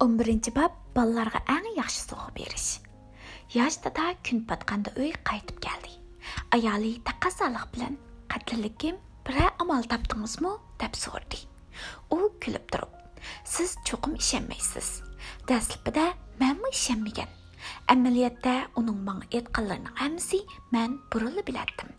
11 bab bolalarga eng yaxshi sovg'a berish. Yosh dada kun patqanda uy qaytib keldi. Ayoli taqazzoliq bilan "Qatlilikim, bir amal topdingizmi?" deb so'rdi. U kulib turib, "Siz cho'qim ishonmaysiz. Dastlabida menmi ishonmagan. Amaliyotda uning menga aytganlarining hammasi men burili bilatdim.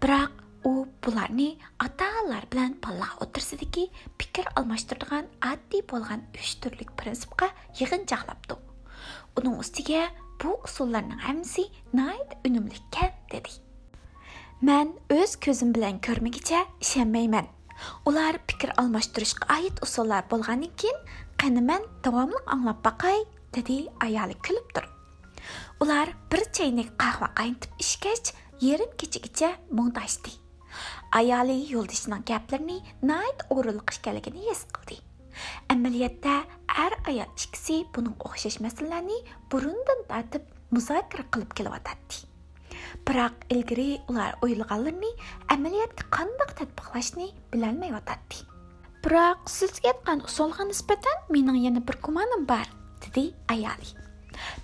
Biroq u bularni ota-onalar bilan bolalar o'tirsidagi fikr almashtiradigan oddiy bo'lgan uch turlik prinsipga yig'inchoqlabdi uning ustiga bu usullarning hammasi nayt unumlikkan dedi. Man o'z ko'zim bilan ko'rmagicha ishonmayman. Ular fikr almashtirishga oid usullar bo'lgandan keyin qani man davomli anglab boqay dedi ayoli kulib turib. Ular bir chaynak qahva qaynatib ichgach yarim kechagacha mungdashdi ayoli yo'ldishining gaplarini nayt o'rinliq ekanligini his qildi. Amaliyotda har ayol ikkisi buning o'xshash masalalarni burundan tortib muzokara qilib kelyotadi biroq ilgari ular o'ylaganlarini amaliyotga qandoq tatbiqlashni bilolmayotadi. Biroq sizga aytgan usulga nisbatan mening yana bir gumonim bor dedi ayoli.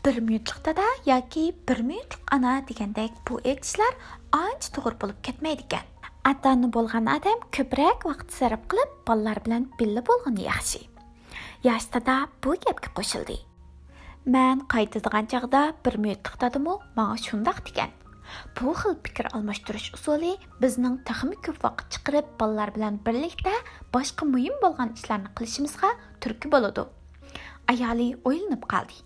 Bir minutlik dada yoki bir minutlik ana degandek bu aytishlar ancha to'g'ri bo'lib ketmaydi atani bo'lgan odam ko'proq vaqt sarf qilib bolalar bilan birga bo'lgani yaxshi. Yosh dada bu gapga qo'shildi. Man qaytadigan chog'da bir minutlik dadimu manga shundoq degan. Bu xil fikr almashtirish usuli bizning taxmi ko'p vaqt chiqarib bolalar bilan birlikda boshqa muhim bo'lgan ishlarni qilishimizga turtki bo'ladi. Ayoli o'ylanib qoldi.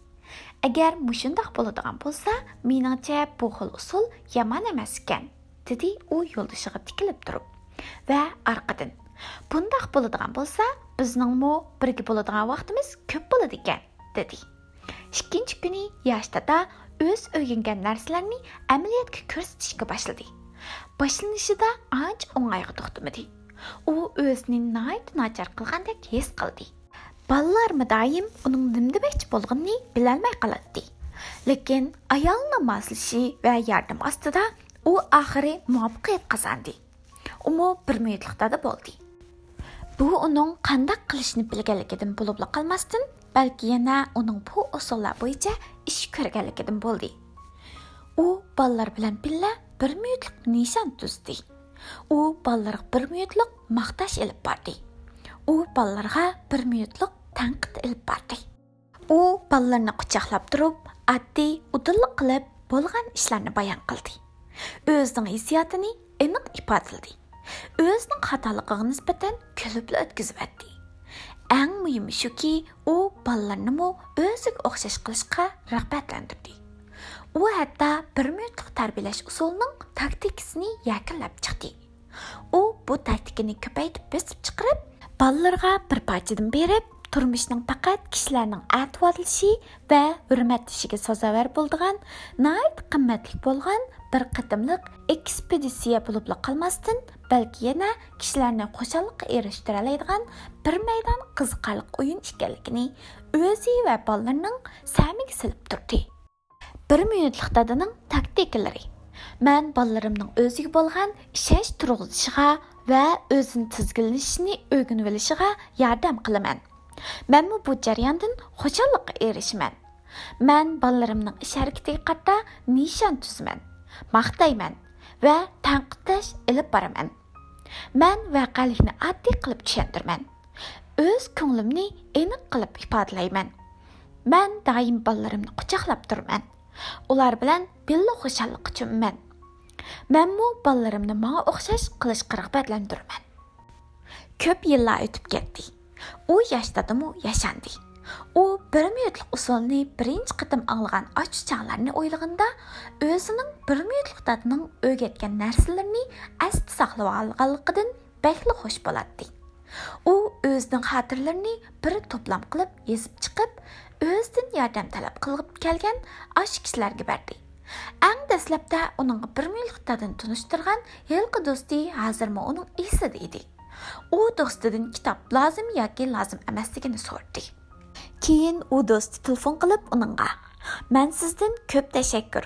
Agar mushundoq bo'ladigan bo'lsa meningcha bu xil usul yomon emas ekan. Dedi u yo'ldoshiga tikilib turib. Va orqadan bundoq bo'ladigan bo'lsa bizningmi birga bo'ladigan vaqtimiz ko'p bo'ladi ekan dedi. Ikkinchi kuni yosh dada o'z o'rgangan narsalarni amaliyotga ko'rsatishga boshladi. Boshlanishida ancha o'ng'ayga to'xtamadi. U o'zini nayt nachar qilgandek his qildi. Bolalarmi doim uning nim demoqchi bo'lganini bilolmay qoladi. Lekin ayolni moslashi va yordam ostida u oxiri muvaffaqiyat qozondi umi bir minutliqda bo'ldi. Bu uning qandaq qilishni bilganligidan bo'libla qolmasdan balki yana uning bu usullar bo'yicha ish ko'rganligidan bo'ldi. U bolalar bilan birga bir minutlik nishon tuzdi. U bolalarga bir minutlik maqtash ilib bordi. U bolalarga bir minutlik tanqid ilib bordi. U bolalarni quchoqlab turib oddiy udillik qilib bo'lgan ishlarni bayon qildi. өзінің исиятыны эниқ ипатылды. Өзінің қаталықыға нисбатан күліплі өткізіп әтті. Әң мұйымы шуки, о балларны өзің өзік оқшаш қылышқа рағбәтләндірді. О әтті бір мүлттік тәрбелеш ұсулының тактикісіні якінләп чықты. О бұ тактикіні көпәйтіп бесіп чықырып, балларға бір партиядан беріп, turmushning faqat kishilarning atvorlishi va hurmatlashiga sazovar bo'ldigan nayt qimmatli bo'lgan bir qatimliq ekspeditsiya bo'lib qolmasdan balki yana kishilarni xushalliqqa erishtira oladigan bir maydon qiziqarli o'yin ekanligini o'zi va bolalarning samiga silib turdi. Bir minutlik dadaning taktikalari man bolalarimning o'ziga bo'lgan ishonch turg'izishiga va o'zini tizginlashini o'rganib olishiga yordam qilaman. Manmi bu jarayondan xushallikqa erishman man bolalarimning ish harakatiga qarta nishon tuzman maqtayman va tanqidlash ilib boraman. Man voqelikni oddiy qilib tushuntirman. O'z ko'nglimni aniq qilib ifodalayman. Man doim bolalarimni quchoqlab turman. Ular bilan billa xushallik uchunman manmu bolalarimni manga o'xshash qilishga rag'batlantirman ko'p yillar o'tib ketdi. U yashdadimu yashandi u bir minutlik usulni birinchi qatim anglagan ochchaqlarni o'ylaganda o'zining bir minutlik dadining o'rgatgan narsalarini asti saqlab olganligidan bakli xush bo'ladi u o'zining xotirlarini bir to'plam qilib yezib chiqib o'zidan yordam talab qilib kelgan osh kishilarga berdi dastlabda uning bir minutlik dadini tunishtirgan yilqi do'sti hozirmi uning esida edi u do'stidan kitob lozim yoki lozim emasligini so'rdi. Keyin u do'sti telefon qilib uningga man sizdan ko'p tashakkur.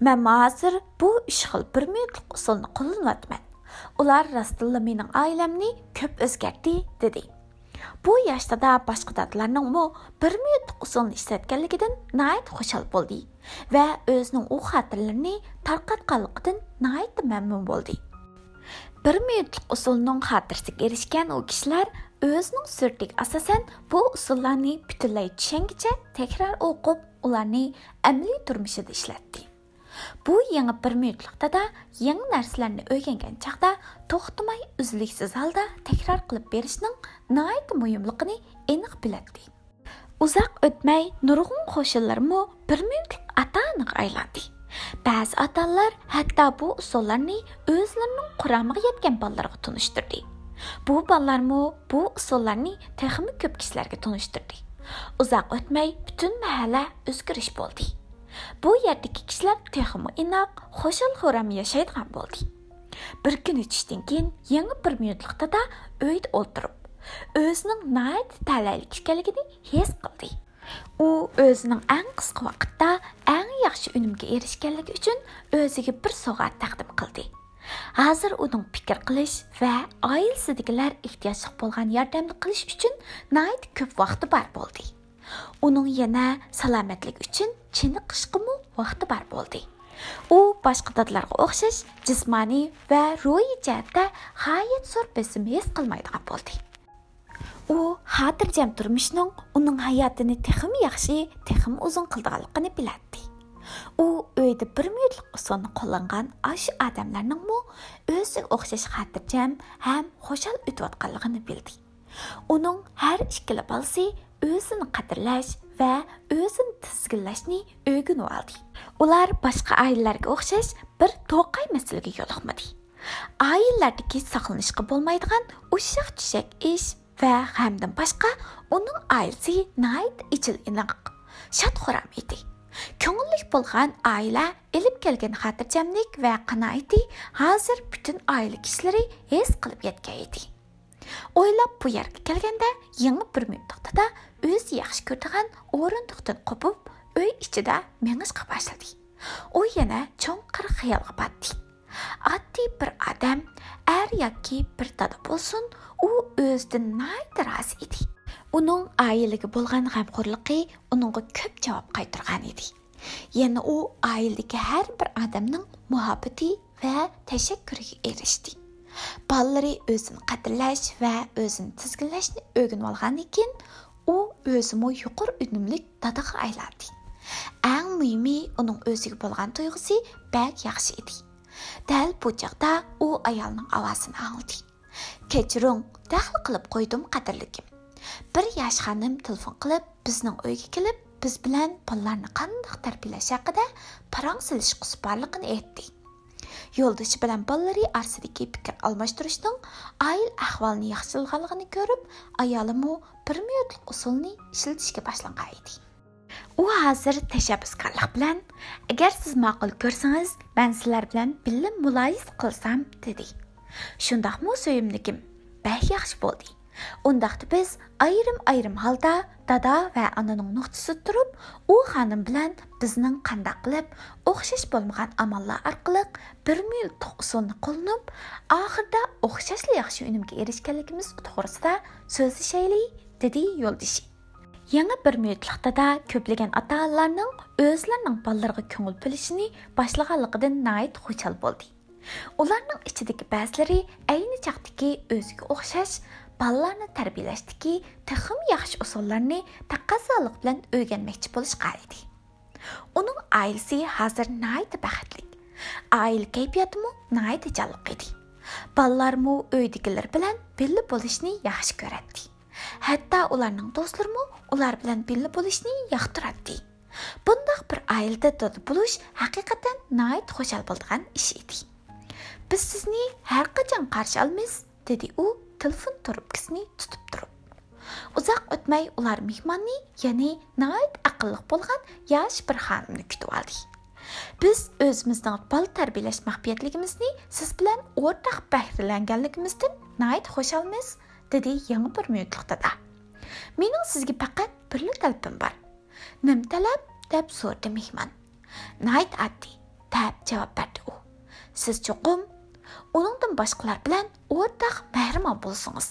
Man hozir bu uch xil bir minutlik usulni qo'llanyapman ular rostilla mening oilamni ko'p o'zgardi dedi. Bu yoshda da boshqa dadalarningmi bir minutlik usulni ishlatganligidan nayt xushal bo'ldi va o'zining u xotirlarini tarqatganligidan nayt mamnun bo'ldi. Bir minutlik usulning xotirasiga erishgan u kishilar o'zining surtiga asosan bu usullarni butunlay tushungicha takror o'qib ularni amaliy turmushida ishlatdi. Bu yangi bir minutlikda da yangi narsalarni o'rgangan chaqda to'xtamay uzluksiz holda takror qilib berishning nihoyat muhimligini aniq biladi uzoq o'tmay nurg'un qo'shinlarmi bir minutlik ota aniq aylandi. Ba'zi otalar hatto bu usullarni o'zlarining quramiga yetgan bolalarga tunishtirdi. Bu bolalarmi bu usullarni texmi ko'p kishilarga tunishtirdi. Uzoq o'tmay butun mahalla o'zgarish bo'ldi. Bu yerdagi kishilar texmi inoq xo'shal xo'ram yashaydigan bo'ldi. Bir kun o'tishdan keyin yangi bir minutlikda da uyda o'tirib o'zining nayt talaylik ekanligini his qildi. U o'zining eng qisqa vaqtda eng yaxshi unumga erishganligi uchun o'ziga bir sovg'a taqdim qildi. Hozir uning fikr qilish va oilasidagilar ehtiyojli bo'lgan yordamni qilish uchun nayt ko'p vaqti bor bo'ldi. Uning yana salomatlik uchun chiniqishqimu vaqti bor bo'ldi. U boshqa dodlarga o'xshash jismoniy va ruhiy jihatda g'oyat zo'r besim his qilmaydigan bo'ldi. U xotirjam turmushning uning hayotini texim yaxshi texim uzun qildiganligini biladi u uyda bir minutlik usulni qo'llangan ashu odamlarningmi o'ziga o'xshash xotirjam ham xo'shal o'tayotganligini bildi. Uning har ikkala balsi o'zini qadrlash va o'zini tizginlashni o'rganib oldi. Ular boshqa oilalarga o'xshash bir to'qay masalaga yo'liqmadi. Oilalardagi saqlanishga bo'lmaydigan ushaq tushak ish va hamdan boshqa uning oilasi nayt ichil iniq shodxo'ram edi ko'ngillik bo'lgan oila ilib kelgan xotirjamlik va qanoati hozir butun oila kishilari his qilib yetgan edi o'ylab bu yerga kelganda yangi bir minutda o'zi yaxshi ko'radigan o'rindiqdan qopib uy ichida mengishqa boshladi u yana cho'nqir xayolga botdi oddiy bir odam er yoki bir dada bo'lsin u o'zidan nayda rozi edi uning oilaga bo'lgan g'amxo'rligi uningga ko'p javob qaytargan edi yana u oiladagi har bir odamning muhabbati va tashakkuriga erishdi. Bolalari o'zini qadrlash va o'zini tizginlashni o'rganib olgandan keyin u o'zimi yuqori unumlik dadaga aylandi tuyg'usi bak yaxshi edi. Dal bu chog'da u ayolning ovozini angladi. Kechiring dahl qilib qo'ydim qadrligim bir yosh xonim telefon qilib bizning uyga kelib biz bilan bolalarni qandoq tarbiyalash haqida parang silish borligini aytdi yo'ldoshi bilan bolalari orasidagi fikr almashtirishning ayil ahvolini yaxshilaganligini ko'rib ayolimu bir minutlik usulni ishlatishga boshlangan edi. U hozir tashabbuskorlik bilan agar siz ma'qul ko'rsangiz man sizlar bilan billa muloyiz qilsam dedi. Suyimligim bak yaxshi bo'ldi undaqda biz ayrim ayrim holda dada va onaning nuqtasi turib u xonim bilan bizning qandaq qilib o'xshash bo'lmagan amallar orqali bir minutlik usulni qo'llanib oxirida o'xshashli yaxshi unumga erishganligimiz to'g'risida so'zlashaylik dedi yo'ldoshi yangi bir minutlikda da ko'plagan ota onalarning o'zlarining bolalariga ko'ngil bo'lishini boshlaganligidan nayt xushal bo'ldi ularning ichidagi ba'zilari ayni chaqdagi o'ziga o'xshash bolalarni tarbiyalashdagi texim yaxshi usullarni taqozolik bilan o'rganmoqchi bo'lishqa edi uning oilasi hozir nayt baxtli oila kayfiyatimi nayt jalliq edi bolalarmi uydagilar bilan birga bo'lishni yaxshi ko'radi hatto ularning do'stlarimi ular bilan birga bo'lishni yoqtiradi. Bundoq bir oilada do'st bo'lish haqiqatan nayt xo'jal bo'lgan ish edi. Biz sizni har qachon qarshi olamiz dedi u telefon trubkasini tutib turib. Uzoq o'tmay ular mehmonni ya'ni nihoyat aqlli bo'lgan yosh bir xonimni kutib oldik. Biz o'zimizning bola tarbiyalash mahbiyatligimizni siz bilan o'rtaq bahrilanganligimizdan nihoyat xushalmiz dedi yangi bir minutliqda mening sizga faqat birla talabim bor. Nim talab? deb so'radi mehmon. Nihoyat oddiy deb javob berdi u. Siz cho'qim uningdan boshqalar bilan o'rtaq mehribon bo'lsingiz.